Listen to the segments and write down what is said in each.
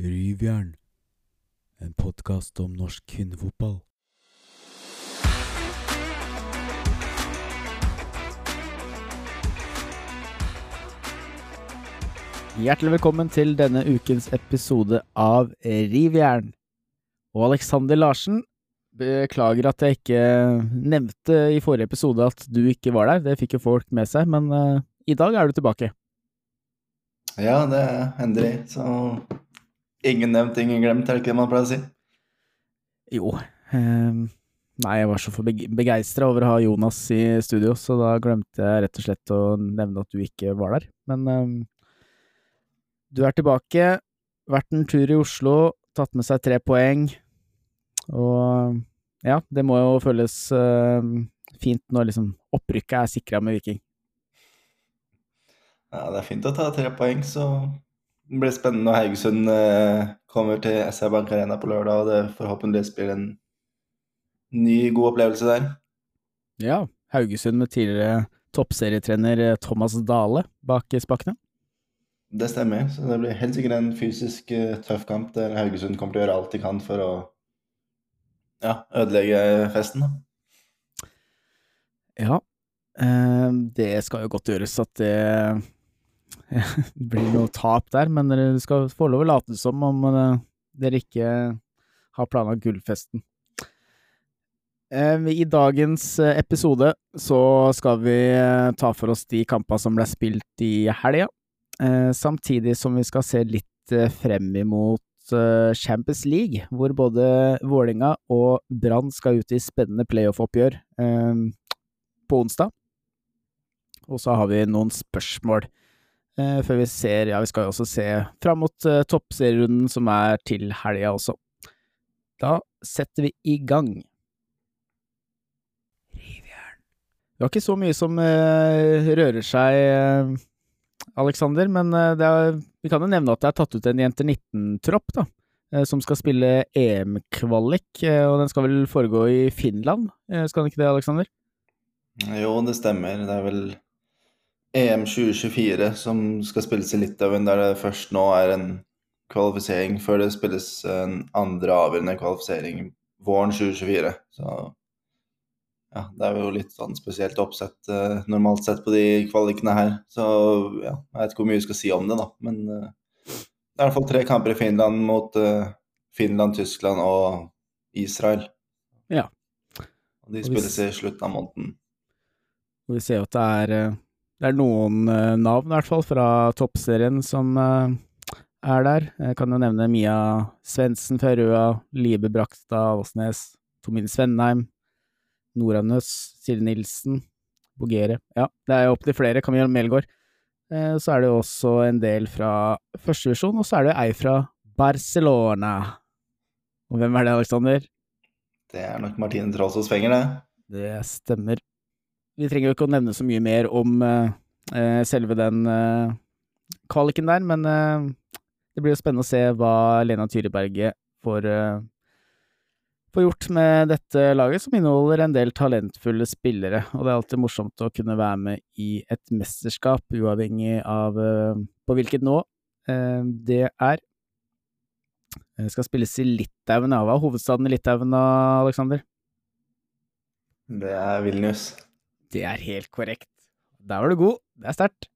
Ryvjern, en podkast om norsk kvinnefotball. Hjertelig velkommen til denne ukens episode av Rivjern. Og Alexander Larsen, beklager at jeg ikke nevnte i forrige episode at du ikke var der, det fikk jo folk med seg, men uh, i dag er du tilbake. Ja, det er endelig, så ingen nevnt, ingen glemt, er det ikke det man pleier å si? Jo, um, nei, jeg var så begeistra over å ha Jonas i studio, så da glemte jeg rett og slett å nevne at du ikke var der, men um, du er tilbake, vært en tur i Oslo, tatt med seg tre poeng, og ja, det må jo føles uh, fint når liksom opprykket er sikra med Viking. Ja, det er fint å ta tre poeng, så det blir spennende når Haugesund uh, kommer til SR Bank Arena på lørdag, og det forhåpentligvis blir en ny, god opplevelse der. Ja, Haugesund med tidligere toppserietrener eh, Thomas Dale bak spakene. Det stemmer, så det blir helt sikkert en fysisk uh, tøff kamp der Haugesund kommer til å gjøre alt de kan for å ja, ødelegge festen. Da. Ja, det skal jo godt gjøres at det blir noe tap der, men dere skal få lov å late som om uh, dere ikke har planlagt gullfesten. I dagens episode så skal vi ta for oss de kampene som ble spilt i helga. Eh, samtidig som vi skal se litt eh, frem imot eh, Champions League, hvor både Vålinga og Brann skal ut i spennende playoff-oppgjør på onsdag. Og så har vi noen spørsmål før vi ser Ja, vi skal jo også se fram mot toppserierunden som er til helga også. Da setter vi i gang. Rivjern. Det var ikke så mye som rører seg Alexander, men eh, er, vi kan jo nevne at det er tatt ut en jenter 19-tropp, da. Eh, som skal spille EM-kvalik, eh, og den skal vel foregå i Finland? Skal den ikke det, Alexander? Jo, det stemmer. Det er vel EM 2024 som skal spilles i Litauen, der det først nå er en kvalifisering før det spilles en andre avgjørende kvalifisering våren 2024. Så ja, det er jo litt sånn spesielt oppsett eh, normalt sett på de kvalikene her. Så ja, jeg vet ikke hvor mye vi skal si om det, da. Men eh, det er i hvert fall tre kamper i Finland mot eh, Finland, Tyskland og Israel. Ja. Og de spilles i slutten av måneden. Og vi ser jo at det er, det er noen navn, i hvert fall, fra toppserien som er der. Jeg kan jo nevne Mia Svendsen fra Røa, Libe Brakstad Åsnes, Tomine Nora Nøss, Silje Nilsen, Bogere Ja, det er jo opptil flere. Camilla Melgaard. Eh, så er det jo også en del fra førstevisjon, og så er det ei fra Barcelona. Og hvem er det, Aleksander? Det er nok Martine Trolsås Fenger, det. Det stemmer. Vi trenger jo ikke å nevne så mye mer om uh, selve den uh, kvaliken der, men uh, det blir jo spennende å se hva Lena Tyriberget får får gjort med dette laget, som inneholder en del talentfulle spillere. Og det er alltid morsomt å kunne være med i et mesterskap, uavhengig av uh, på hvilket nå det er. Det skal spilles i Litauen. Hva er hovedstaden i Litauen Aleksander? Det er Vilnius. Det er helt korrekt. Der var du god. Det er sterkt.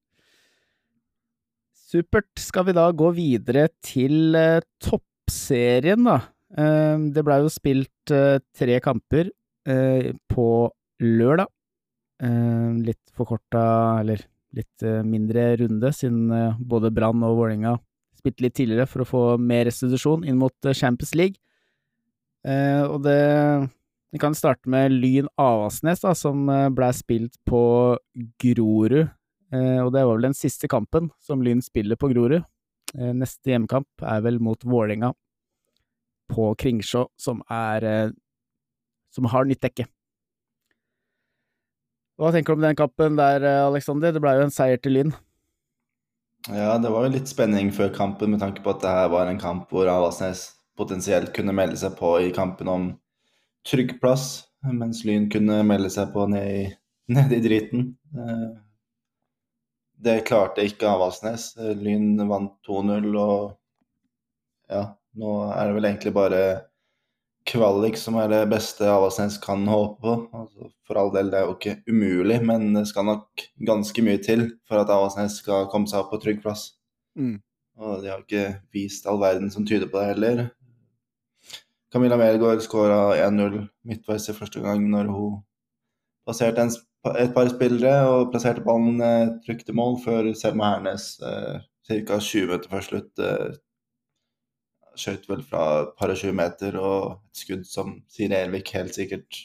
Supert. Skal vi da gå videre til uh, toppserien, da? Ehm, det blei jo spilt eh, tre kamper eh, på lørdag. Litt forkorta, eller litt eh, mindre runde, siden både Brann og Vålerenga spilte litt tidligere for å få mer restitusjon inn mot Champions League. Og det Vi kan starte med Lyn Avasnes, da, som ble spilt på Grorud. Og det var vel den siste kampen som Lyn spiller på Grorud. Neste hjemmekamp er vel mot Vålerenga på Kringsjå, som er eh, som har nytt dekke. Hva tenker du om den kampen der, eh, Aleksander? Det ble jo en seier til Lyn. Ja, det var jo litt spenning før kampen med tanke på at det her var en kamp hvor Avasnes potensielt kunne melde seg på i kampen om trygg plass, mens Lyn kunne melde seg på ned i, ned i driten. Eh, det klarte ikke Avaldsnes. Lyn vant 2-0 og ja, nå er det vel egentlig bare kvalik som er det beste Avaldsnes kan håpe på. Altså, for all del, det er jo ikke umulig, men det skal nok ganske mye til for at Avaldsnes skal komme seg opp på trygg plass. Mm. Og de har ikke vist all verden som tyder på det heller. Camilla Melgaard skåra 1-0 midtveis i første gang når hun passerte en, et par spillere og plasserte ballen eh, trygt i mål, før Selma Hernes eh, ca. 20 meter før slutt eh, skjøt vel fra et par og 20 meter, og et skudd som Siri Elvik helt sikkert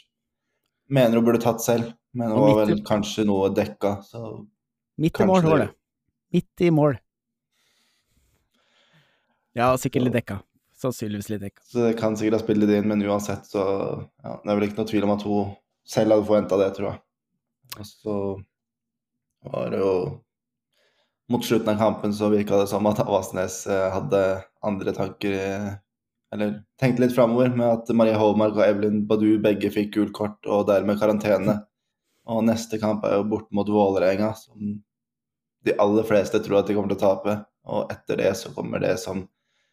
mener hun burde tatt selv. Men hun var vel kanskje noe dekka, så Midt i mål var det. Midt i mål. Ja, sikkert litt dekka. Sannsynligvis dekka. Så det kan sikkert ha spilt litt inn, men uansett så ja, Det er vel ikke noe tvil om at hun selv hadde forventa det, tror jeg. Og så var det jo Mot slutten av kampen så virka det som at Avasnes eh, hadde andre tanker eh, Eller tenkte litt framover med at Marie Holmark og Evelyn Badu begge fikk gult kort og dermed karantene. Og neste kamp er jo bort mot Vålerenga, som de aller fleste tror at de kommer til å tape. Og etter det så kommer det som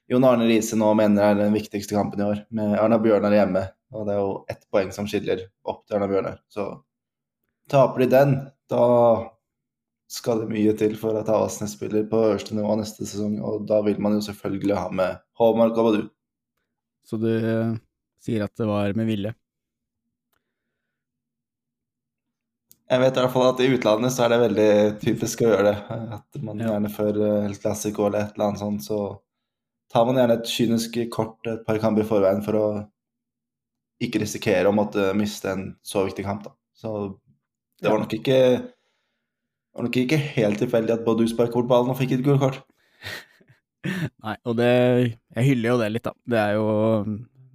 Jon Arne Riise nå mener er den viktigste kampen i år, med Arna Bjørnar hjemme. Og det er jo ett poeng som skiller opp til Arna Bjørnar. Så taper de den, da skal det mye til for at Avaldsnes spiller på øverste nivå neste sesong. Og da vil man jo selvfølgelig ha med Håmark og Badu. Så du eh, sier at det var med vilje? Jeg vet i hvert fall at i utlandet så er det veldig typisk å gjøre det. At man gjerne før eh, El Clásico eller et eller annet sånt, så tar man gjerne et kynisk kort et par kamper i forveien for å ikke risikere å måtte miste en så viktig kamp, da. Så det var nok ikke det var nok ikke helt tilfeldig at Badu sparket bort ballen og fikk et gult kort. Nei, og det Jeg hyller jo det litt, da. Det er jo,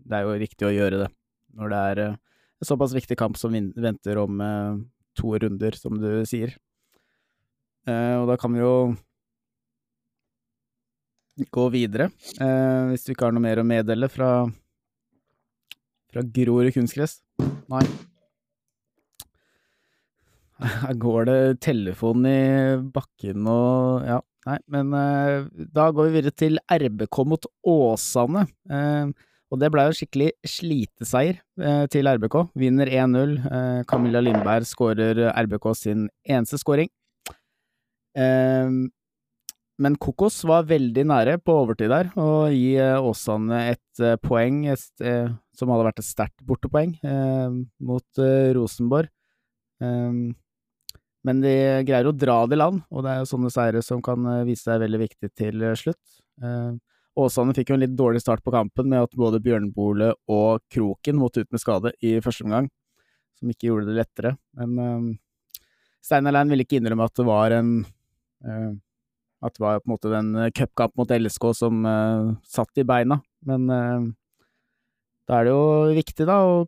det er jo riktig å gjøre det når det er eh, en såpass viktig kamp som venter om eh, to runder, som du sier. Eh, og da kan vi jo gå videre, eh, hvis du ikke har noe mer å meddele fra fra Grorud kunstgress. Nei. Her går det telefon i bakken og ja, nei, men eh, da går vi videre til RBK mot Åsane. Eh, og det ble jo skikkelig sliteseier eh, til RBK. Vinner 1-0. Eh, Camilla Lindberg skårer RBK sin eneste skåring. Men Kokos var veldig nære på overtid der, å gi eh, Åsane et eh, poeng et, eh, som hadde vært et sterkt bortepoeng eh, mot Rosenborg. Eh, men de greier å dra det i land, og det er jo sånne seire som kan vise seg veldig viktig til slutt. Eh, Åsane fikk jo en litt dårlig start på kampen med at både Bjørnbole og Kroken måtte ut med skade i første omgang, som ikke gjorde det lettere. Men eh, Steinar Lein ville ikke innrømme at det var en eh, At det var på en måte den eh, cupkamp mot LSK som uh, satt i beina. Men uh, da er det jo viktig, da, å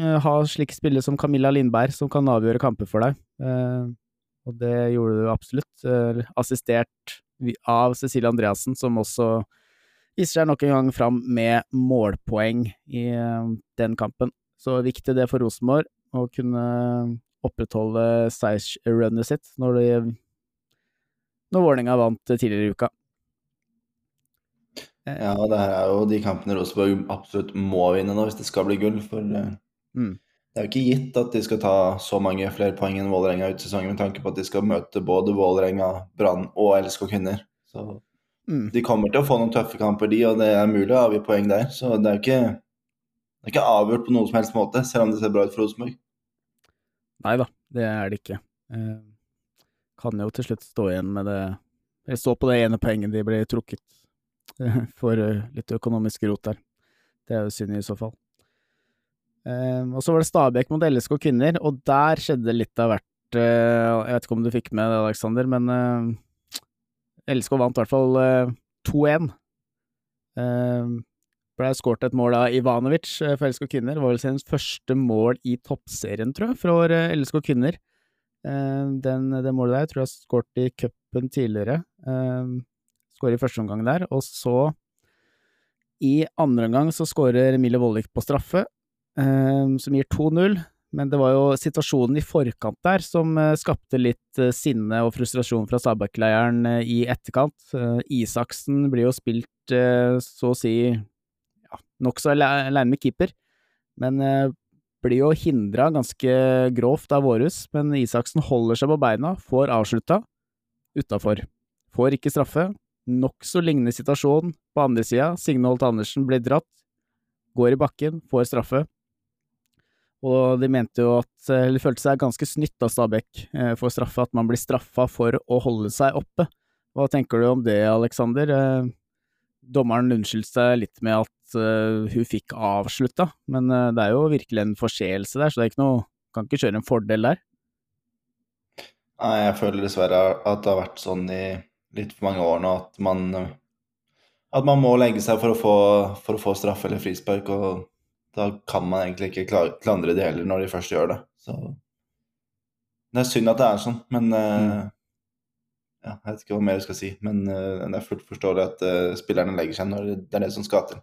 uh, ha slike spillere som Camilla Lindberg, som kan avgjøre kamper for deg. Og det gjorde du absolutt. Assistert av Cecilie Andreassen, som også viser seg nok en gang fram med målpoeng i den kampen. Så viktig det for Rosenborg å kunne opprettholde seiersrunnet sitt når de når Vålerenga vant tidligere i uka. Eh, Ja, det her er jo de kampene Rosenborg absolutt må vinne nå hvis det skal bli gull. For eh, Mm. det er jo ikke gitt at de skal ta så mange flere poeng enn Vålerenga ut sesongen, med tanke på at de skal møte både Vålerenga, Brann og LSK kvinner. Så Mm. de kommer til å få noen tøffe kamper, de, og det er mulig å avgi poeng der. Så det er jo ikke, det er ikke avgjort på noen som helst måte, selv om det ser bra ut for Rosenborg. Nei da, det er det ikke. Eh, kan jo til slutt stå igjen med det Eller stå på det ene poenget de ble trukket eh, for eh, litt økonomisk rot der. Det er jo synd i så fall. Eh, og så var det Stabæk mot LSK kvinner, og der skjedde litt av hvert. Jeg vet ikke om du fikk med det, Aleksander, men LSK vant i hvert fall eh, 2-1. Eh, ble skåret et mål av Ivanovic for LSK kvinner. Det var vel sin første mål i toppserien, tror jeg, for LSK kvinner. Eh, Den, det målet der tror jeg skåret i cupen tidligere. Eh, Skårer i første omgang der, og så i andre omgang så skårer Emilie Vollik på straffe, eh, som gir 2-0. men det var jo situasjonen i forkant der som skapte litt sinne og frustrasjon fra Stabæk-leiren eh, i etterkant. Isaksen blir jo spilt så å si ja, nokså ale- aleine med keeper, men blir jo hindra ganske grovt av Vårhus. Men Isaksen holder seg på beina, får avslutta utafor. Får ikke straffe. Nokså lignende situasjon på andre sida. Signe Holt Andersen blir dratt, går i bakken, får straffe. Og de mente jo at Eller følte seg ganske snytt av Stabæk eh, for straffe, at man blir straffa for å holde seg oppe. Hva tenker du om det, Aleksander? Eh, dommeren unnskyldte seg litt med at eh, hun fikk avslutta, men eh, det er jo virkelig en forseelse der, så det er ikke noe Kan ikke kjøre en fordel der. Nei, jeg føler dessverre at det har vært sånn i litt for mange år nå at man At man må legge seg for å få, for å få straff eller frispark, og da kan man egentlig ikke klandre de heller når de først gjør det. Så det er synd at det er sånn, men mm. ja, Jeg vet ikke hva mer jeg skal si, men eh, det er fullt forståelig at eh, spillerne legger seg når det er det som skal til.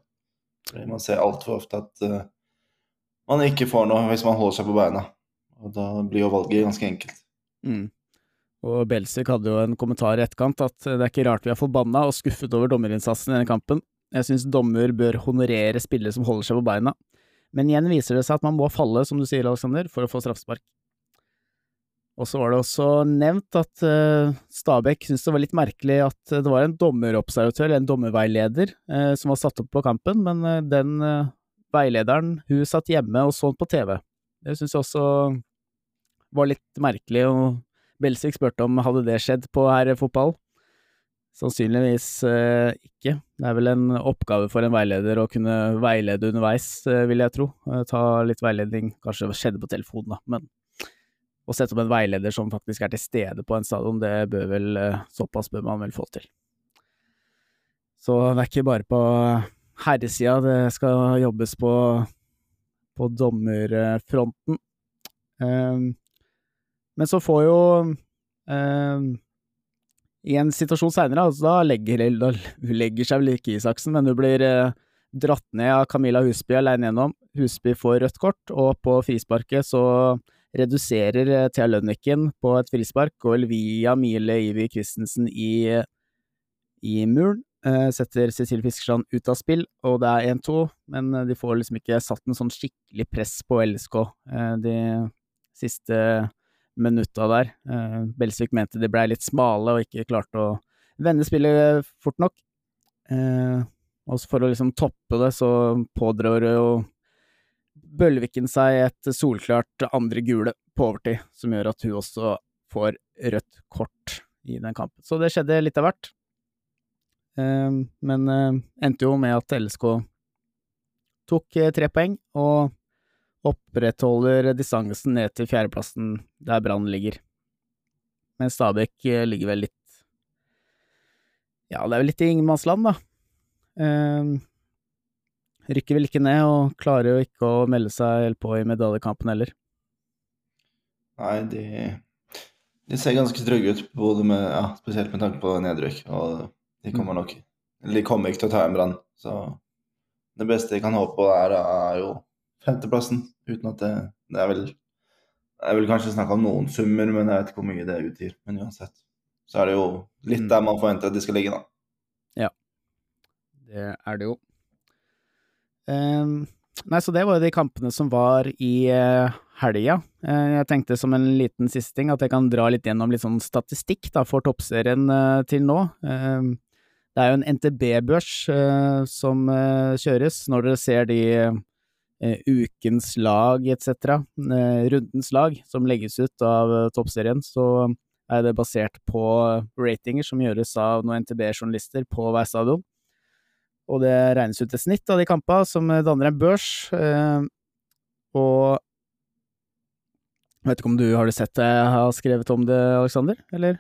Man ser altfor ofte at uh, man ikke får noe hvis man holder seg på beina. Og da blir jo valget ganske enkelt. Mm. Og Belsvik hadde jo en kommentar i etterkant at det er ikke rart vi er forbanna og skuffet over dommerinnsatsen i denne kampen. Jeg syns dommer bør honorere spillere som holder seg på beina. Men igjen viser det seg at man må falle, som du sier, Alexander, for å få straffespark. Og så var det også nevnt at uh, Stabæk syntes det var litt merkelig at det var en dommerobservatør, eller en dommerveileder, eh, som var satt opp på kampen, men eh, den eh, veilederen, hun satt hjemme og så den på TV. Det syns jeg også var litt merkelig, og Belsvik spurte om hadde det skjedd på her fotball. Sannsynligvis eh, ikke. Det er vel en oppgave for en veileder å kunne veilede underveis, eh, vil jeg tro. Eh, ta litt veiledning, kanskje skjedde på telefonen, da, men å sette opp en veileder som faktisk er til stede på en stadion, det bør vel eh, Såpass bør man vel få til. Så det er ikke bare på herresida det skal jobbes på, på dommerfronten. Um, men så får jo um, I en situasjon seinere, altså, da legger da legger seg vel ikke Isaksen, men hun blir eh, dratt ned av Camilla Husby alene gjennom. Husby får rødt kort, og på frisparket så reduserer eh, Thea Lønniken på et frispark, går via Mile Ivi Christensen i, i muren. eh, setter Cecilie Fiskersand ut av spill, og det er 1-2, men eh, de får liksom ikke satt en sånn skikkelig press på LSK de siste minutta der. Belsvik mente de blei litt smale og ikke klarte å vende spillet fort nok. Og for å liksom toppe det, så pådrar jo Bølviken seg et solklart andre gule på overtid, som gjør at hun også får rødt kort i den kampen. Så det skjedde litt av hvert. Eh, men eh, endte jo med at LSK tok eh, tre poeng, og opprettholder distansen ned til fjerdeplassen der Brann ligger. Men Stabæk eh, ligger vel litt Ja, det er vel litt i ingenmannsland, da. Rykker vel ikke ned, og klarer jo ikke å melde seg helt på i medaljekampen heller. Nei, de, de ser ganske trygge ut, både med, ja, spesielt med tanke på nedrykk. Og de kommer nok De kommer ikke til å ta en brann. Så det beste jeg kan håpe på, er, er jo femteplassen. Uten at det, det er vel jeg vil kanskje snakke om noen summer, men jeg vet ikke hvor mye det utgir. Men uansett så er det jo litt Mm. der man forventer at de skal ligge, da. Det er det jo. Ehm, nei, så det var jo de kampene som var i uh, helga. Eh, jeg tenkte som en liten siste ting at jeg kan dra litt gjennom litt sånn statistikk da, for toppserien eh, til nå. Ehm, det er jo en NTB-børs eh, som eh, kjøres når dere ser de eh, ukens lag etc., eh, rundens lag, som legges ut av eh, toppserien, så er det basert på ratinger som gjøres av noen NTB-journalister på hver stadion og det regnes ut et snitt av de kampene som danner en børs. Eh, og jeg vet ikke om du har du sett det jeg har skrevet om det, Aleksander, eller?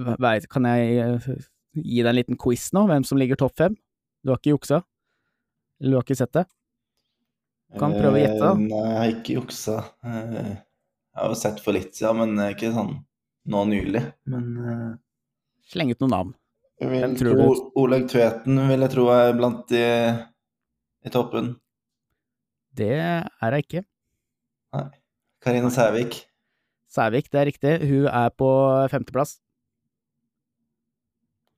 Vet, kan jeg eh, gi deg en liten quiz nå, hvem som ligger topp fem? Du har ikke juksa? Eller du har ikke sett det? Kan prøve å gjette. Eh, Nei, jeg har ikke juksa. Jeg har jo sett for litt siden, men eh, ikke sånn nå nylig. Men uh... Sleng ut noen navn. Vil tror? Oleg Tveten vil jeg tro er blant de i toppen. Det er jeg ikke. Nei. Karine Sævik. Sævik, det er riktig. Hun er på femteplass.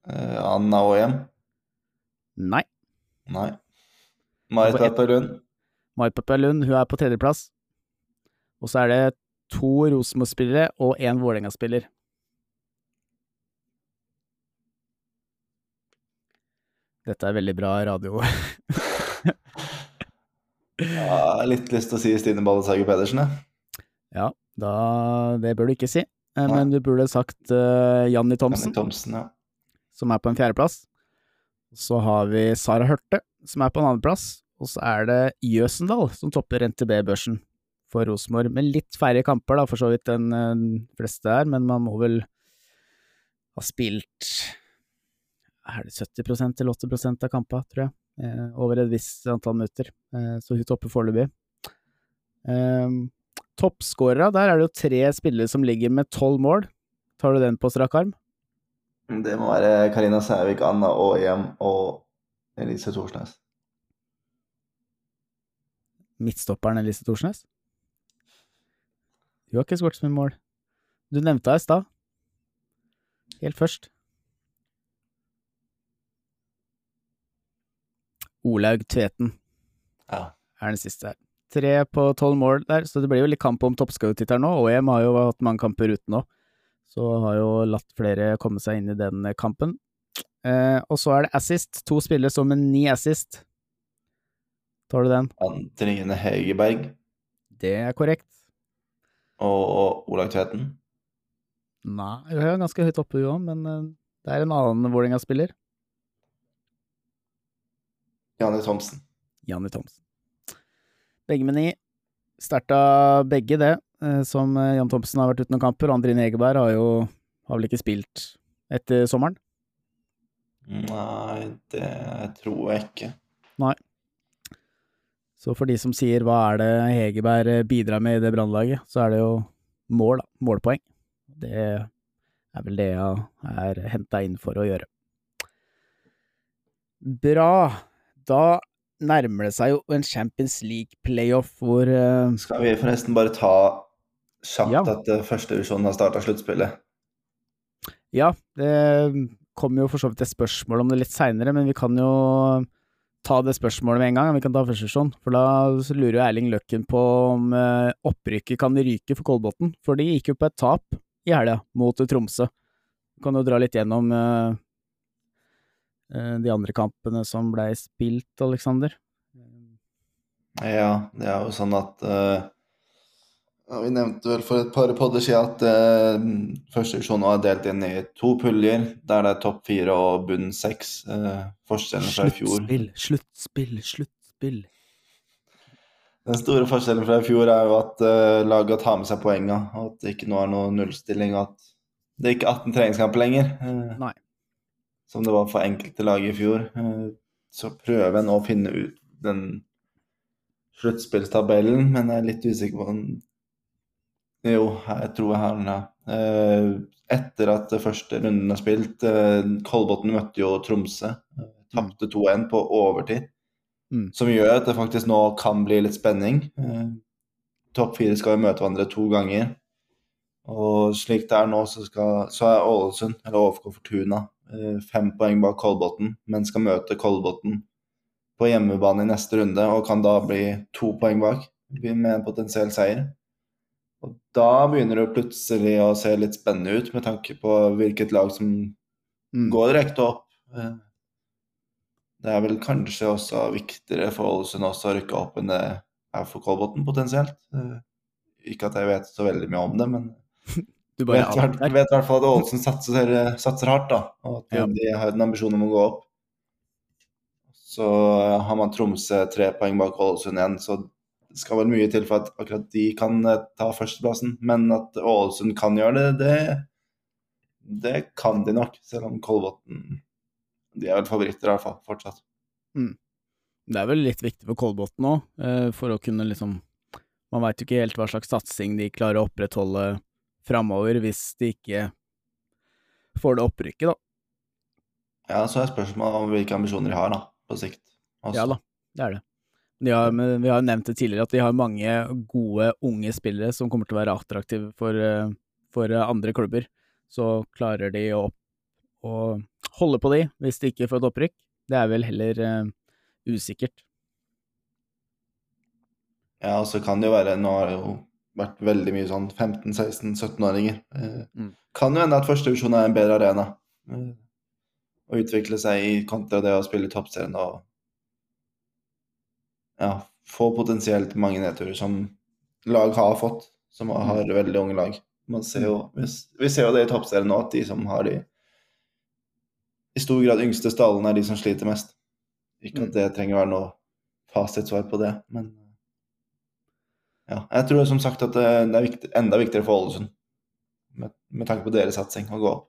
Eh, Anna Aahjem. Nei. Nei. Marit Pappa Lund. Marit Pappa Lund, hun er på tredjeplass. Og så er det to Rosenborg-spillere og én Vålerenga-spiller. Dette er veldig bra radio. Ja, litt lyst til å si Stine Balle Sager Pedersen, jeg. Ja, da Det bør du ikke si. Eh, Nei. Men du burde sagt uh, Janni Thomsen, Janne Thomsen, ja. som er på en fjerdeplass. Så har vi Sara Hørte, som er på en annenplass. Og så er det Jøsendal som topper NTB-børsen for Rosenborg, med litt færre kamper, da, for så vidt, enn eh, de fleste er, men man må vel ha spilt Er det 70% eller 80% av kampene, tror jeg, eh, over et visst antall minutter. Eh, så hun topper foreløpig. Eh, Toppskårere, der er det jo tre spillere som ligger med tolv mål. Tar du den på strak arm? Det må være Karina Sævik, Anna Aahjem og Elise Thorsnes. Midtstopperen Elise Thorsnes? Hun har ikke skåret så mye mål. Du nevnte henne i stad. Helt først. Olaug Tveten Ja. er den siste her. Tre på tolv mål der, så det blir jo litt kamp om toppskårertittelen nå. OEM har jo hatt mange kamper uten nå, så har jo latt flere komme seg inn i den kampen. Eh, og så er det assist. To spillere som med ni assist. Tar du den? Antrine Hegerberg Det er korrekt. og, og Olaug Tveten. Nei, hun er ganske høyt oppe, hun òg, men eh, det er en annen Vålerenga-spiller. Janni Thomsen. Janni Thomsen. Begge med ni. Starta begge det, eh, som eh, Jan Thomsen har vært uten noen kamper. Andrin Egeberg har jo har vel ikke spilt etter sommeren. Nei, det tror jeg ikke. Nei. Så for de som sier hva er det Hegerberg eh, bidrar med i det brannlaget, så er det jo mål, da. Målpoeng. Det er vel det jeg er henta inn for å gjøre. Bra. Da nærmer det seg jo en Champions League-playoff hvor uh... Skal vi forresten bare ta kjapt Ja. at eh, førstedivisjonen har starta sluttspillet? Ja, det kommer jo for så vidt et spørsmål om det litt seinere, men vi kan jo ta det spørsmålet med en gang. Vi kan ta første divisjon, for da lurer jo Erling Løkken på om eh, opprykket kan ryke for Kolbotn, for de gikk jo på et tap i helga mot Tromsø. Du kan jo dra litt gjennom eh, de andre kampene som blei spilt, Aleksander. Ja, det er jo sånn at uh, Vi nevnte vel for et par podder siden at uh, nå er delt inn i to puljer, der det er topp fire og bunn seks. Uh, forskjellen fra i fjor Sluttspill, sluttspill, sluttspill. Den store forskjellen fra i fjor er jo at uh, laget tar med seg poengene, og at det ikke nå er noe nullstilling, og at det ikke er 18 treningskamper lenger. eh, Nei. Som det var for enkelte lag i fjor. Eh, så prøver jeg nå å finne ut den sluttspillstabellen, men jeg er litt usikker på den. Jo, jeg tror jeg har den, ja. Eh, etter at første runden er spilt eh, Kolbotn møtte jo Tromsø. Tapte 2-1 på overtid. Mm. Som gjør at det faktisk nå kan bli litt spenning. Topp fire skal jo møte hverandre to ganger. Og slik det er nå, så, skal, så er Ålesund, eller OFK Fortuna, fem poeng bak Kolbotn, men skal møte Kolbotn på hjemmebane i neste runde, og kan da bli to poeng bak med en potensiell seier. Og da begynner det plutselig å se litt spennende ut, med tanke på hvilket lag som Mm. går direkte opp. Eh, Det er vel kanskje også viktigere for Ålesund også å rykke opp enn det er for Kolbotn potensielt. Eh, Ikke at jeg vet så veldig mye om det, men Du bare vet, hvert- vet i hvert fall at Ålesund satser, satser hardt, da. Og at Ja. de har en ambisjon om å gå opp. Så eh, har man Tromsø tre poeng bak Ålesund igjen, så det skal vel mye til for at akkurat de kan eh, ta førsteplassen. Men at Ålesund kan gjøre det, det, det kan de nok. Selv om Kolbotn De er vel favoritter, i hvert fall. Fortsatt. Det er vel litt viktig for Kolbotn òg, for å kunne liksom Man veit jo ikke helt hva slags satsing de klarer å opprettholde framover hvis de ikke får det opprykket, da. Ja, så er spørsmålet om hvilke ambisjoner de har, da, på sikt. også. Ja da, det er det. De har, vi har jo nevnt det tidligere at de har mange gode unge spillere som kommer til å være attraktive for, for eh, andre klubber. Så klarer de å, å holde på de hvis de ikke får et opprykk. Det er vel heller uh, usikkert. Ja, og så kan det jo være Nå har jo vært veldig mye sånn 15-16-17-åringer. Eh, Mm. Kan jo hende at førstevisjon er en bedre arena eh, å utvikle seg i kontra det å spille i toppserien og ja, få potensielt mange nedturer som lag har fått, som har veldig unge lag. Man ser jo, vi, vi ser jo det i toppserien nå, at de som har de i stor grad yngste stallene, er de som sliter mest. Ikke at det trenger å være noe fasitsvar på det, men ja, jeg tror som sagt at det det er viktig, enda viktigere for Ålesund, med, med tanke på deres satsing, å gå opp.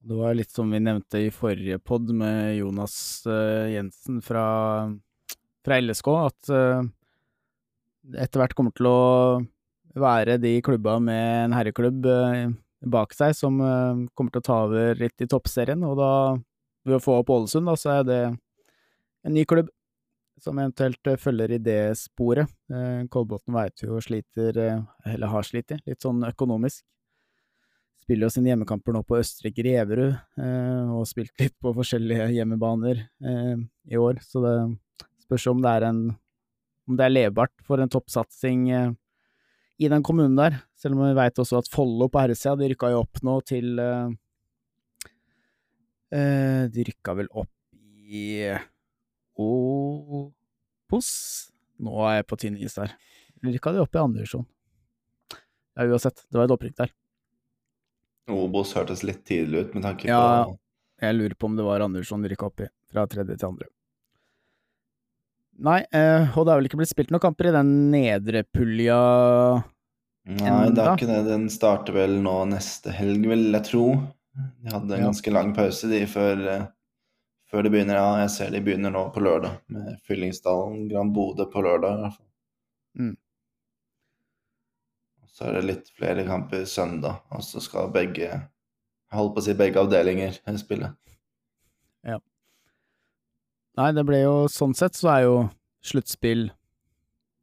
Det var litt som vi nevnte i forrige pod med Jonas eh, Jensen fra, fra LSK, at uh, etter hvert kommer til å være de klubba med en herreklubb eh, bak seg som eh, kommer til å ta over litt i toppserien, og da, ved å få opp Ålesund, da, så er det en ny klubb som eventuelt eh, følger i det sporet. Uh, Kolbotn veit jo sliter, eh, eller har slitt, litt sånn økonomisk. Spiller jo sine hjemmekamper nå på Østre Greverud, og og spilt litt på forskjellige hjemmebaner eh, i år, så det spørs om det er en om det er levbart for en toppsatsing eh, i den kommunen der, selv om vi veit også at Follo på herresida, de rykka jo opp nå til eh, eh, De rykka vel opp i Opos? Nå er jeg på tynn is her. Eller rykka de opp i andre divisjon? Ja, uansett, det var et opprykk der. Obos hørtes litt tidlig ut med tanke på Ja. Jeg lurer på om det var Andersson de rykka opp i, fra tredje til andre. Nei, eh, og det har vel ikke blitt spilt noen kamper i den nedre pulja Nei, det er ikke det. Den starter vel nå neste helg, vil jeg tro. De hadde en Ja. ganske lang pause de før, eh, før de begynner. Ja, jeg ser de begynner nå på lørdag, med Fyllingsdalen, Gran Bodø på lørdag i hvert fall. Mm. Så er det litt flere kamper søndag, og så skal begge jeg holdt på å si begge avdelinger spille. Ja. Nei, det ble jo sånn sett så er jo sluttspill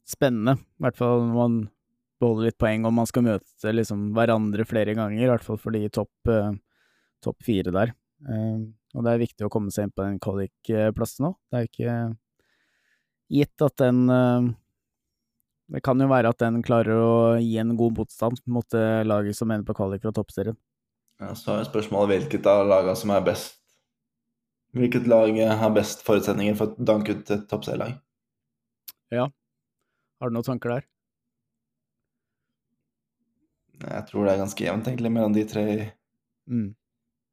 spennende. I hvert fall når man beholder litt poeng og man skal møte liksom hverandre flere ganger, i hvert fall for de topp eh, topp fire der. Eh, og det er viktig å komme seg inn på den kvalikplassen nå. Det er jo ikke gitt at den eh, Det kan jo være at den klarer å gi en god motstand mot det laget som ender på kvalik fra toppserien. Ja, så er spørsmålet hvilket av lagene som er best. Hvilket lag har best forutsetninger for å danke ut et toppserielag? Har du noen tanker der? Jeg tror det er ganske jevnt, egentlig, mellom de tre i, Mm.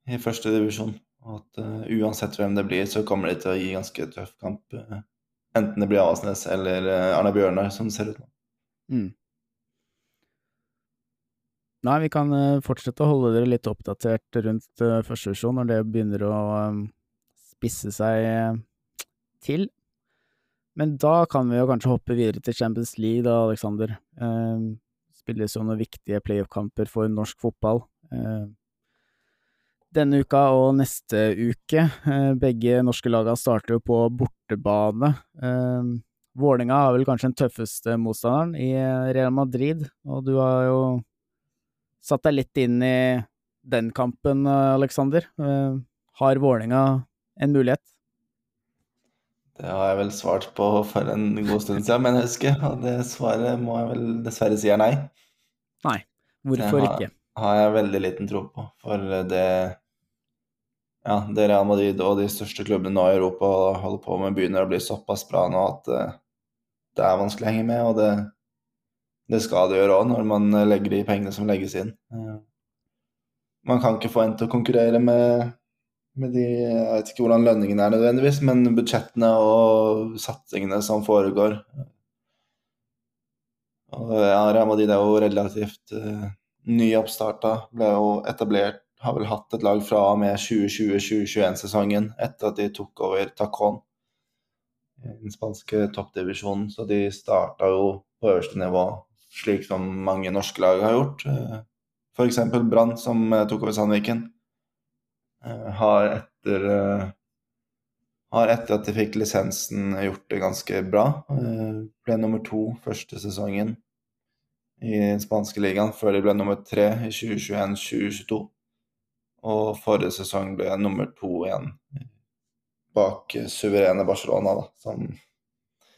i første divisjon. Og at uh, uansett hvem det blir, så kommer de til å gi ganske tøff kamp. Uh, enten det blir Avasnes eller uh, Arne Bjørnar, som det ser ut nå. Mm. Nei, vi kan fortsette å holde dere litt oppdatert rundt første divisjon når det begynner å spisse seg til. Men da kan vi jo kanskje hoppe videre til Champions League, da, Aleksander. Eh, spilles jo noen viktige playoff-kamper for norsk fotball. Eh, denne uka og neste uke. Eh, begge norske lagene starter jo på bortebane. Eh, Vålinga har vel kanskje den tøffeste motstanderen i eh, Real Madrid, og du har jo satt deg litt inn i den kampen, Aleksander. Har Vålinga en mulighet? Det har jeg vel svart på for en god stund siden, men jeg husker, og det svaret må jeg vel dessverre si er nei. Nei. Hvorfor har- ikke? har jeg veldig liten tro på. For det Ja, det Real Madrid og de største klubbene nå i Europa holder på med, begynner å bli såpass bra nå at eh, det er vanskelig å henge med. Og det, det skal det gjøre òg, når man legger de pengene som legges inn. Eh, Man kan ikke få en til å konkurrere med, med de Jeg vet ikke hvordan lønningene er nødvendigvis, men budsjettene og satsingene som foregår. Og ja, Real Madrid er jo relativt uh, nyoppstarta. Ble jo etablert, har vel hatt et lag fra og med 2020-2021-sesongen etter at de tok over Tacon i den spanske toppdivisjonen. Så de starta jo på øverste nivå, slik som mange norske lag har gjort. Uh, F.eks. Brann, som eh, tok over Sandviken, eh, har etter eh, har etter at de fikk lisensen gjort det ganske bra. Eh, ble nummer to første sesongen i den spanske ligaen, før de ble nummer tre i 2021-2022. Og forrige sesong ble jeg nummer to igjen bak suverene Barcelona, da, som,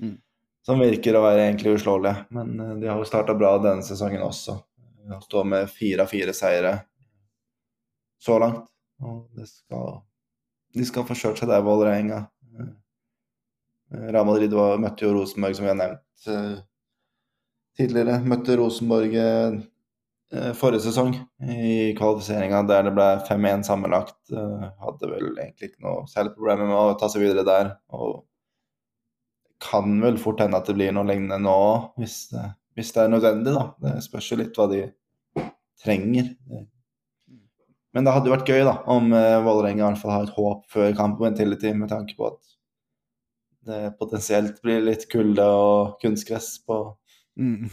Mm. som virker å være egentlig uslåelige. Men eh, de har jo starta bra denne sesongen også. De står med fire av fire seire så langt. Og det skal, de skal få kjørt seg der, Vålerenga. Eh, Real Madrid var, møtte jo Rosenborg, som vi har nevnt eh, tidligere. Møtte Rosenborg forrige sesong i kvalifiseringa, der det ble 5-1 sammenlagt. Eh, hadde vel egentlig ikke noe særlig problemer med å ta seg videre der. Og kan vel fort hende at det blir noe lignende nå hvis, det- hvis det er nødvendig, da. Det spørs jo litt hva de trenger. Men det hadde jo vært gøy da, om eh, Vålerenga i hvert fall har et håp før kampen på Intility, med tanke på at det potensielt blir litt kulde og kunstgress på, Mm.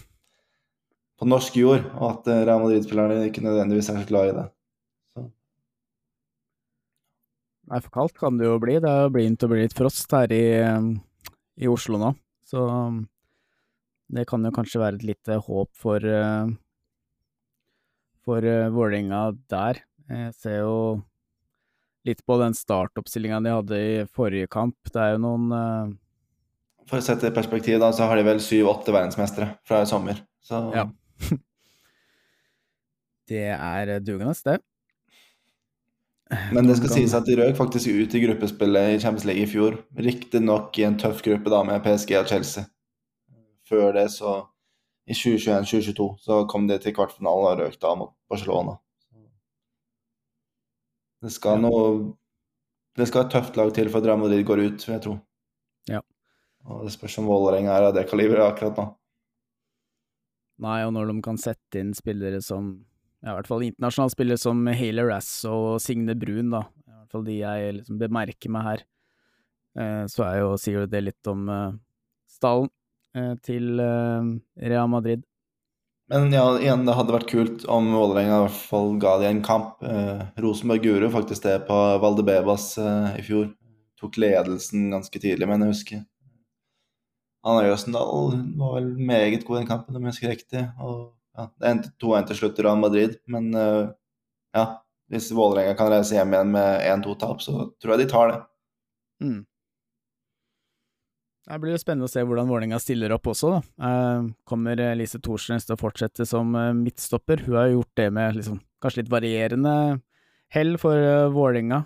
På norsk jord, og at eh, Real Madrid-spillerne ikke nødvendigvis er så glad i det. Så, Nei, for kaldt kan det jo bli. Det har begynt å bli litt frost her i, um, i Oslo nå, så um, det kan jo kanskje være et lite håp for uh, for Vålerenga der. Jeg ser jo litt på den startoppstillinga de hadde i forrige kamp. Det er jo noen for å sette det i perspektiv, da, så har de vel syv-åtte verdensmestere fra i sommer. Så Ja. Det er dugende, det. Men det skal sies at de røk faktisk ut i gruppespillet i Champions League i fjor. Riktignok i en tøff gruppe da med PSG og Chelsea. Før det, så i 2021-2022, så kom de til kvartfinalen og røk da mot Barcelona. Det skal noe Det skal et tøft lag til for at Real Madrid går ut, vil jeg tro. Ja. Og det spørs om Vålerenga er av det kaliberet akkurat nå. Nei, og når de kan sette inn spillere som ja, i hvert fall internasjonale spillere som Hayley Rass og Signe Brun, da, i hvert fall de jeg liksom bemerker meg her, eh, så er jo, jo det litt om eh, stallen eh, til eh, Real Madrid. Men ja, igjen, det hadde vært kult om Vålerenga i hvert fall ga de en kamp. Eh, Rosenborg gjorde jo faktisk det på Valdebebas eh, i fjor. Tok ledelsen ganske tidlig, men jeg husker. Anna Jøsendal var vel meget god i den kampen, om jeg husker riktig. Og ja, det endte 2-1 til slutt i Real Madrid, men eh, ja, hvis Vålerenga kan reise hjem igjen med 1-2-tap, så tror jeg de tar det. Mm. Det blir jo spennende å se hvordan Vålerenga stiller opp også, da. Eh, kommer Lise Thorsnes til å fortsette som eh, midtstopper? Hun har gjort det med liksom, kanskje litt varierende hell for Vålerenga.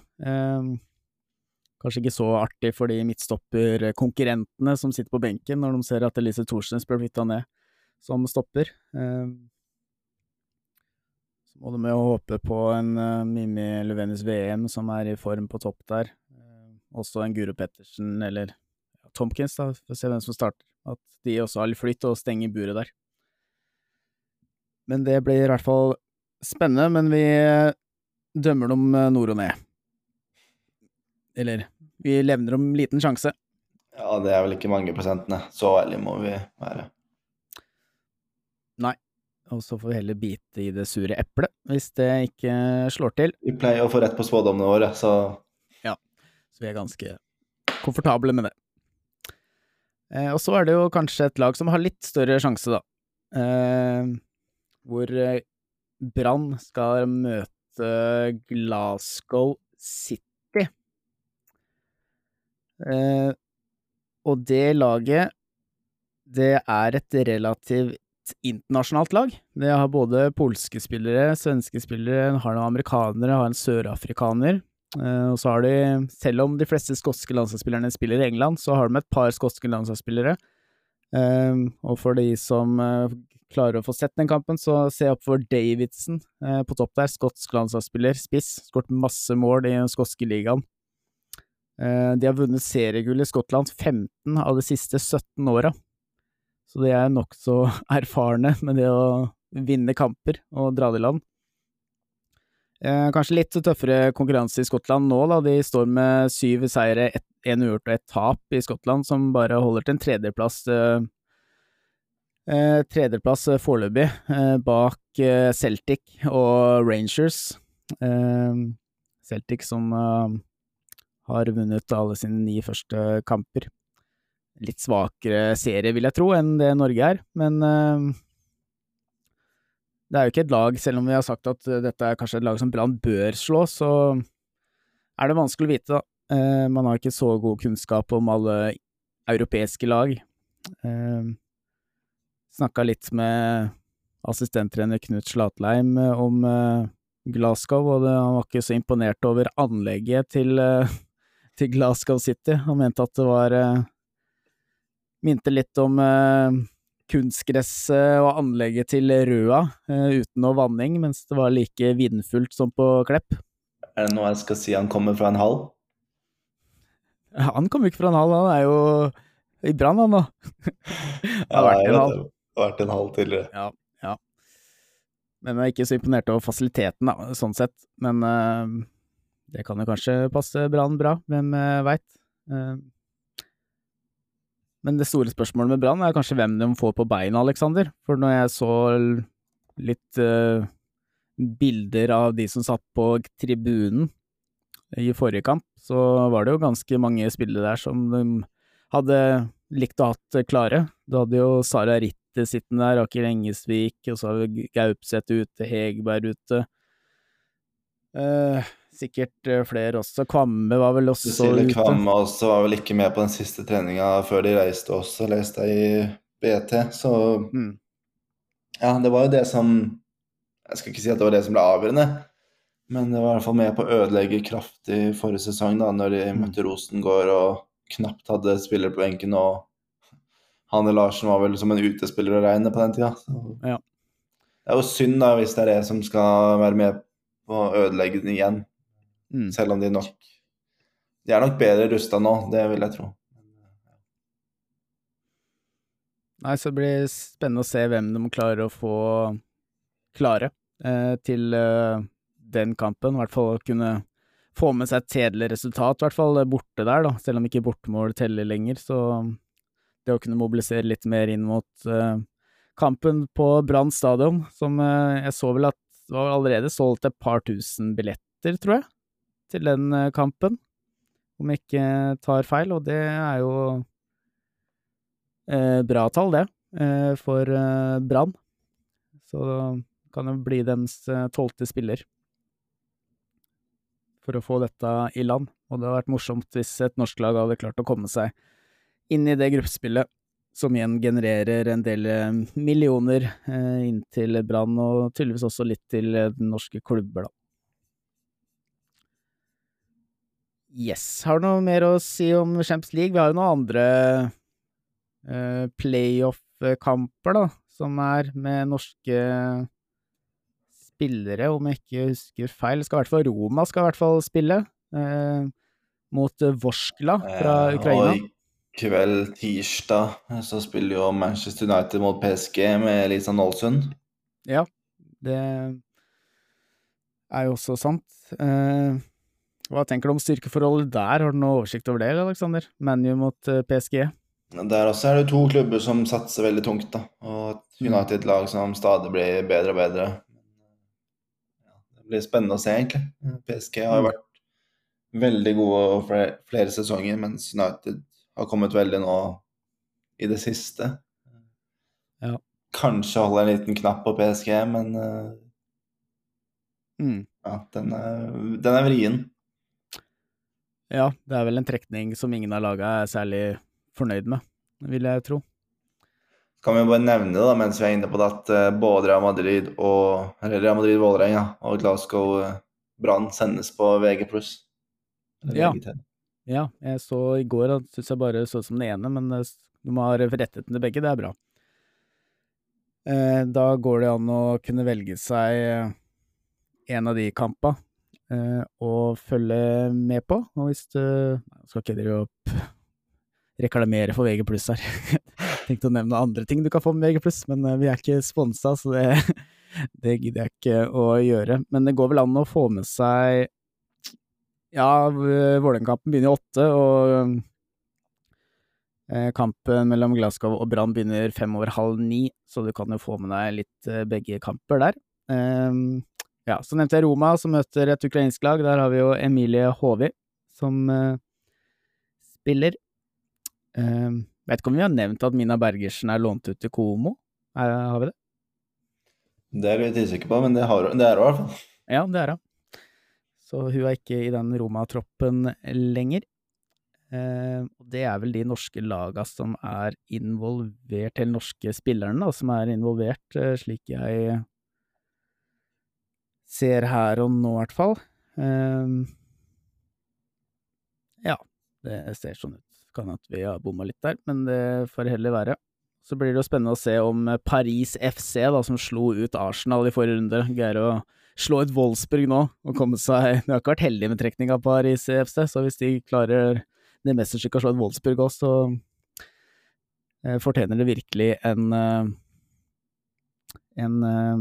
Eh, kanskje ikke så artig for de midtstopperkonkurrentene som sitter på benken, når de ser at Elise Thorsnes blir flytta ned som stopper. Eh, så må de jo håpe på en uh, Mimmi Løvenes VM som er i form på topp der. Eh, også en Guro Pettersen eller Tomkins, da, for å se hvem som starter. At de også har litt flytt og stenger buret der. Men det blir i hvert fall spennende, men vi eh, dømmer dem eh, nord og ned. Eller, vi levner om liten sjanse. Ja, det er vel ikke mange prosentene. Så ærlige må vi være. Nei. Og så får vi heller bite i det sure eplet, hvis det ikke slår til. Vi pleier å få rett på spådommene våre, så Ja. Så vi er ganske komfortable med det. Eh, og så er det jo kanskje et lag som har litt større sjanse, da. Eh, hvor eh, Brann skal møte Glasgow City. Eh, og det laget, det er et relativt internasjonalt lag. Det har både polske spillere, svenske spillere, har noen amerikanere, har en sørafrikaner. Eh, og så har de, selv om de fleste skotske landslagsspillerne spiller i England, så har de et par skotske landslagsspillere. Eh, og for de som klarer å få sett den kampen, så se opp for Davidson på topp der. Skotsk landslagsspiller, spiss. Skåret masse mål i den skotske ligaen. Eh, de har vunnet seriegull i Skottland 15 av de siste 17 åra. Så de er nokså erfarne med det å vinne kamper og dra i land. Eh, kanskje litt tøffere konkurranse i Skottland nå, da. De står med syv seire, én uavgjort og ett tap i Skottland, som bare holder til en tredjeplass. Eh, tredjeplass foreløpig, bak Celtic og Rangers. Celtic som har vunnet alle sine ni første kamper. Litt svakere serie, vil jeg tro, enn det Norge er, men eh, det er jo ikke et lag, selv om vi har sagt at eh, dette er kanskje et lag som Brann bør slå, så er det vanskelig å vite, da. Eh, man har ikke så god kunnskap om alle europeiske lag. Snakka litt med assistenttrener Knut Slatleim om Glasgow, og han var ikke så imponert over anlegget til, til Glasgow City. Han mente at det var eh, Minte litt om eh, kunstgresset og anlegget til Røa, eh, uten noe vanning, mens det var like vindfullt som på Klepp. Er det noe jeg skal si han kommer fra en hall? Ja, Han kommer ikke fra en hall, han er jo i Brann, han da. har vært i en hall. Ja, vært en hall tidligere. Men jeg er ikke så imponert over fasiliteten, da, sånn sett. Men eh, det kan jo kanskje passe Brann bra, hvem uh, veit. men det store spørsmålet med Brann er kanskje hvem de får på beina, Aleksander. For når jeg så litt eh, bilder av de som satt på tribunen i forrige kamp, så var det jo ganske mange spillere der som de hadde likt å hatt klare. Du hadde jo Sara Ritte sittende der, Aker Engesvik, og så har vi Gaupseth ute, Hegberg ute. Eh, sikkert eh, flere også. Kvamme var vel også Cecilie ute. Kvamme også var vel ikke med på den siste treninga før de reiste også, leste jeg i BT. Så Mm. ja, det var jo det som Jeg skal ikke si at det var det som ble avgjørende, men det var i hvert fall med på å ødelegge kraftig forrige sesong, da, når de Mm. møtte Rosengård og knapt hadde spillere på benken. og Hanne Larsen var vel som en utespiller å regne på den tida. Så. Ja. Det er jo synd da, hvis det er det som skal være med på å ødelegge den igjen. Mm. Selv om de nok De er nok bedre rusta nå, det vil jeg tro. Nei, så det blir spennende å se hvem de klarer å få klare eh, til eh, den kampen. I hvert fall kunne få med seg et kjedelig resultat, i hvert fall borte der, da. Selv om ikke bortemål teller lenger, så det å kunne mobilisere litt mer inn mot eh, kampen på Brann stadion, som eh, jeg så vel at det var allerede solgt et par tusen billetter, tror jeg, til den eh, kampen. Om jeg ikke tar feil, og det er jo eh, bra tall, det, eh, for eh, Brann. Så kan jo bli deres eh, tolvte spiller for å få dette i land. Og det hadde vært morsomt hvis et norsk lag hadde klart å komme seg inn i det gruppespillet, som igjen genererer en del eh, millioner eh, inn til Brann, og tydeligvis også litt til den norske klubber, da. Yes. Har du noe mer å si om Champions League? Vi har jo noen andre uh, playoff-kamper, da, som er med norske spillere, om jeg ikke husker feil. Skal i hvert fall Roma skal i hvert fall spille, uh, mot eh, Vorskla fra Eh, Ukraina. Og i kveld, tirsdag, så spiller jo Manchester United mot PSG med Lisa Nålsund. Ja, det er jo også sant. Eh, hva tenker du om styrkeforholdet der, har du noe oversikt over det, Aleksander? ManU mot eh, PSG? Der også er det to klubber som satser veldig tungt, da. Og et Mm. United-lag som stadig blir bedre og bedre. Det blir spennende å se, egentlig. PSG har Mm. vært veldig gode over flere, flere sesonger, mens United har kommet veldig nå i det siste. Ja. Kanskje holde en liten knapp på PSG, men eh, Mm. ja, den er, den er vrien. Ja, det er vel en trekning som ingen av laga er særlig fornøyd med, vil jeg tro. Kan vi bare nevne det da, mens vi er inne på det, at eh, både Real Madrid og Real Madrid Vålerenga og Glasgow eh, Brann sendes på VG+. Ja. Ja, jeg så i går at syns jeg bare så som den ene, men du må ha rettigheten til begge, det er bra. Eh, da går det an å kunne velge seg en av de kampa eh, og følge med på. Og hvis du skal ikke dere opp reklamere for VG pluss her. Tenkte å nevne andre ting du kan få med VG pluss, men eh, vi er ikke sponsa, så det, det gidder jeg ikke å gjøre. Men det går vel an å få med seg ja, Vålerenga-kampen begynner i åtte, og eh, kampen mellom Glasgow og Brann begynner fem over halv ni, så du kan jo få med deg litt eh, begge kamper der. Ja, så nevnte jeg Roma, som møter et ukrainsk lag. Der har vi jo Emilie Håvi, som uh, spiller. Uh, vet ikke om vi har nevnt at Mina Bergersen er lånt ut til Komo? Er, har vi det? Det er jeg litt usikker på, men det, har, det er hun i hvert fall. Ja, det er hun. Så hun er ikke i den Roma-troppen lenger. Uh, det er vel de norske laga som er involvert, eller norske spillerne da, som er involvert, slik jeg ser her og nå, i hvert fall. Um, ja, det ser sånn ut. Kan at vi har bomma litt der, men det får heller være. Så blir det jo spennende å se om Paris FC, da, som slo ut Arsenal i forrige runde, greier å slå ut Wolfsburg nå og komme seg De har ikke vært heldige med trekning av Paris FC, så hvis de klarer det mesterstykket å slå ut Wolfsburg òg, så eh, fortjener det virkelig en eh, en eh,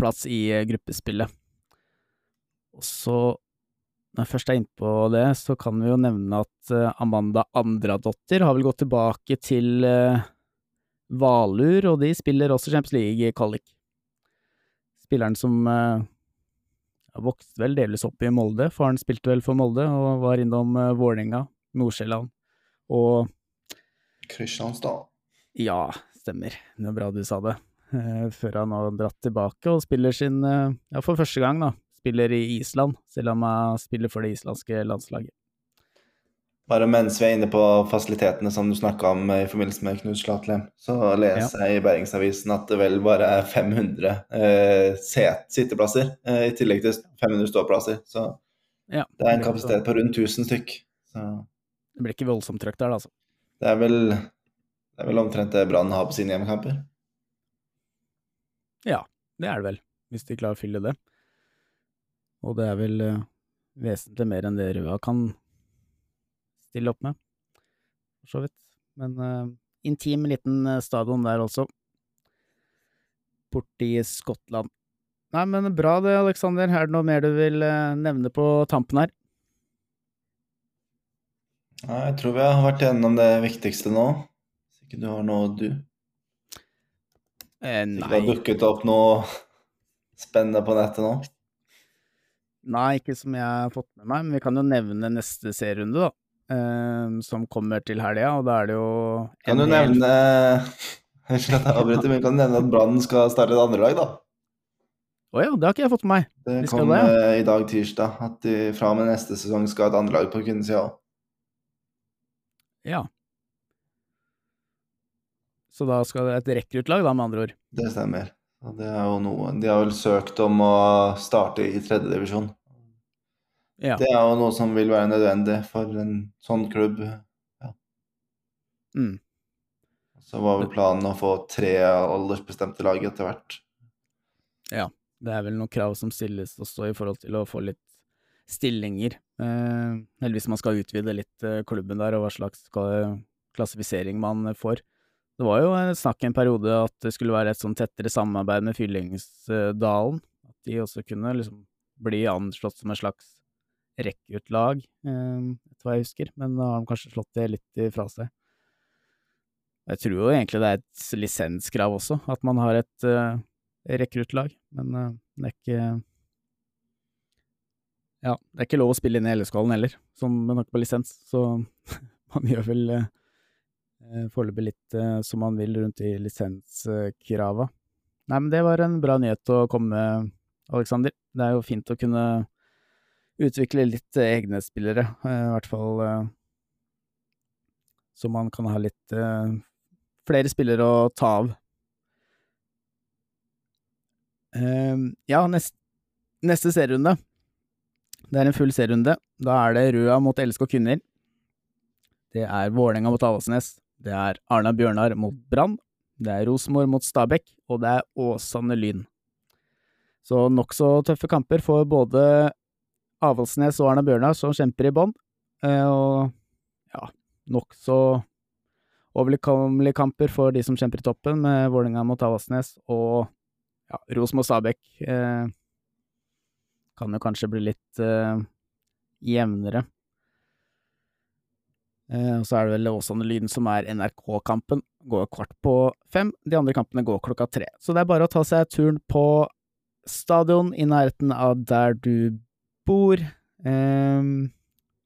plass i eh, gruppespillet. Og så, når jeg først er innpå det, så kan vi jo nevne at eh, Amanda Andradottir har vel gått tilbake til eh, Valur, og de spiller også Champions League-kvalik. Spilleren som eh, vokste vel delvis opp i Molde, faren spilte vel for Molde og var innom eh, Vålerenga, Nordsjælland og Kristianstad. ja, stemmer, det var bra du sa det. Eh, før han har dratt tilbake og spiller sin, eh, ja for første gang da, spiller i Island, selv om han spiller for det islandske landslaget. Bare mens vi er inne på fasilitetene som du snakka om i forbindelse med Knut Slatlem, så leser jeg i Bergensavisen at det vel bare er 500 eh, set- sitteplasser, eh, i tillegg til 500 ståplasser. Så Ja, det er en kapasitet på rundt 1000 stykk. Så Det blir ikke voldsomt trøkk der, altså. det er vel, det er vel omtrent det Brann har på sine hjemmekamper. Ja, det er det vel, hvis de klarer å fylle det. Og det er vel eh, vesentlig mer enn det Røa kan stille opp med, for så vidt. Men uh, intim liten eh, stadion der også. Borti Skottland. Nei, men bra det, Aleksander. Er det noe mer du vil uh, nevne på tampen her? Nei, jeg tror vi har vært gjennom det viktigste nå. Hvis ikke du har noe, du? Eh, nei. det har dukket opp noe spennende på nettet nå? nei, ikke som jeg har fått med meg, men vi kan jo nevne neste serierunde, da. eh, som kommer til helga, og da er det jo Kan du hel- nevne Unnskyld at jeg avbryter, men kan du nevne at Brann skal starte et andre lag, da? Å ja, det har ikke jeg fått med meg. Det skal kom det, ja. i dag tirsdag, at de fra og med neste sesong skal ha et andre lag på kvinnesida òg. Ja. Så da skal det et rekruttlag, da, med andre ord. Det stemmer. Det er jo noe De har vel søkt om å starte i tredjedivisjon. Ja. Det er jo noe som vil være nødvendig for en sånn klubb. Mm. Så var vel planen å få tre aldersbestemte lag etter hvert. Ja. Det er vel noen krav som stilles også i forhold til å få litt stillinger. Eh, eller hvis man skal utvide litt eh, klubben der, og hva slags klassifisering man får. Det var jo eh, snakk en periode at det skulle være et sånn tettere samarbeid med Fyllingsdalen. At de også kunne liksom bli anslått som et slags rekkeutlag, eh, etter hva jeg husker. Men da har de kanskje slått det litt ifra seg. Jeg tror jo egentlig det er et lisenskrav også, at man har et uh, rekruttlag, men uh, det er ikke Ja, det er ikke lov å spille inn i LSK-hallen heller, som med tanke på lisens, så man gjør vel eh, eh, foreløpig litt eh, som man vil rundt i lisenskrava. Nei, men det var en bra nyhet å komme med, Aleksander. Det er jo fint å kunne utvikle litt eh, egne spillere, eh, i hvert fall eh, så man kan ha litt eh, flere spillere å ta av. Ehm, ja, neste, neste serierunde. Det er en full serierunde. Da er det Røa mot LSK kvinner. Det er Vålerenga mot Avaldsnes. Det er Arna Bjørnar mot Brann. Det er Rosenborg mot Stabæk, og det er Åsane Lyn. Så nokså tøffe kamper for både Avaldsnes og Arna Bjørnar, som kjemper i bånn. Eh, og ja, nokså overkommelige kamper for de som kjemper i toppen, med Vålerenga mot Avaldsnes og ja, Rosenborg Stabæk eh, kan jo kanskje bli litt eh, jevnere. Eh, og så er det vel Åsane Lyn som er NRK-kampen. Går kvart på fem. De andre kampene går klokka tre. Så det er bare å ta seg turen på stadion i nærheten av der du bor. Eh,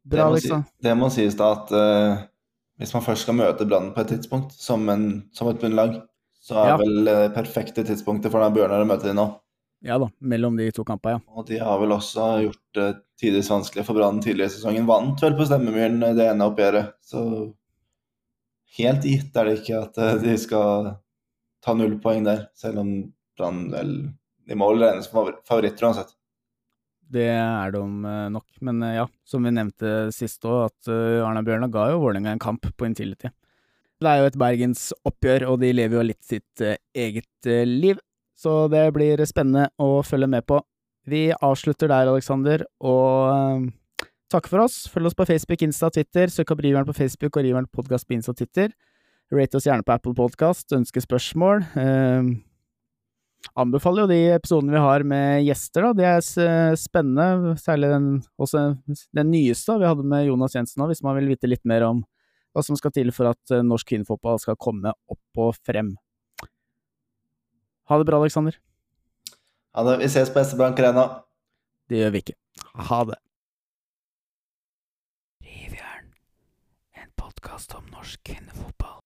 Bra, liksom. det må sies da at eh, hvis man først skal møte Brann på et tidspunkt, som, en, som et bunnlag, så er Ja. vel det perfekte tidspunktet for Bjørnar å møte dem nå. Ja da, mellom de to kampene, ja. Og de har vel også gjort det tidvis vanskelig for Brann tidligere i sesongen. Vant vel på Stemmemyren eh, det ene oppgjøret, så helt gitt er det ikke at eh, de skal ta null poeng der, selv om Brann vel De må vel regnes som favor- favoritter uansett. Det er de eh, nok. Men eh, ja, som vi nevnte sist òg, at eh, Arna Bjørnar ga jo Vålerenga en kamp på Intility. Det er jo et bergensoppgjør, og de lever jo litt sitt eh, eget eh, liv. Så det blir spennende å følge med på. Vi avslutter der, Aleksander, og eh, takker for oss. Følg oss på Facebook, Insta, Twitter. Søk opp Riveren på Facebook og Riveren Podcast på Insta og Twitter. Rate oss gjerne på Apple Podcast. Ønske spørsmål. Eh, anbefaler jo de episodene vi har med gjester, da. De er spennende, særlig den, den nyeste vi hadde med Jonas Jensen nå, hvis man vil vite litt mer om hva som skal til for at eh, norsk kvinnefotball skal komme opp og frem. Ha det bra, Aleksander. Ha det. Vi ses på Estebank Arena. Det gjør vi ikke. Ha det. Rivjern, en podkast om norsk kvinnefotball.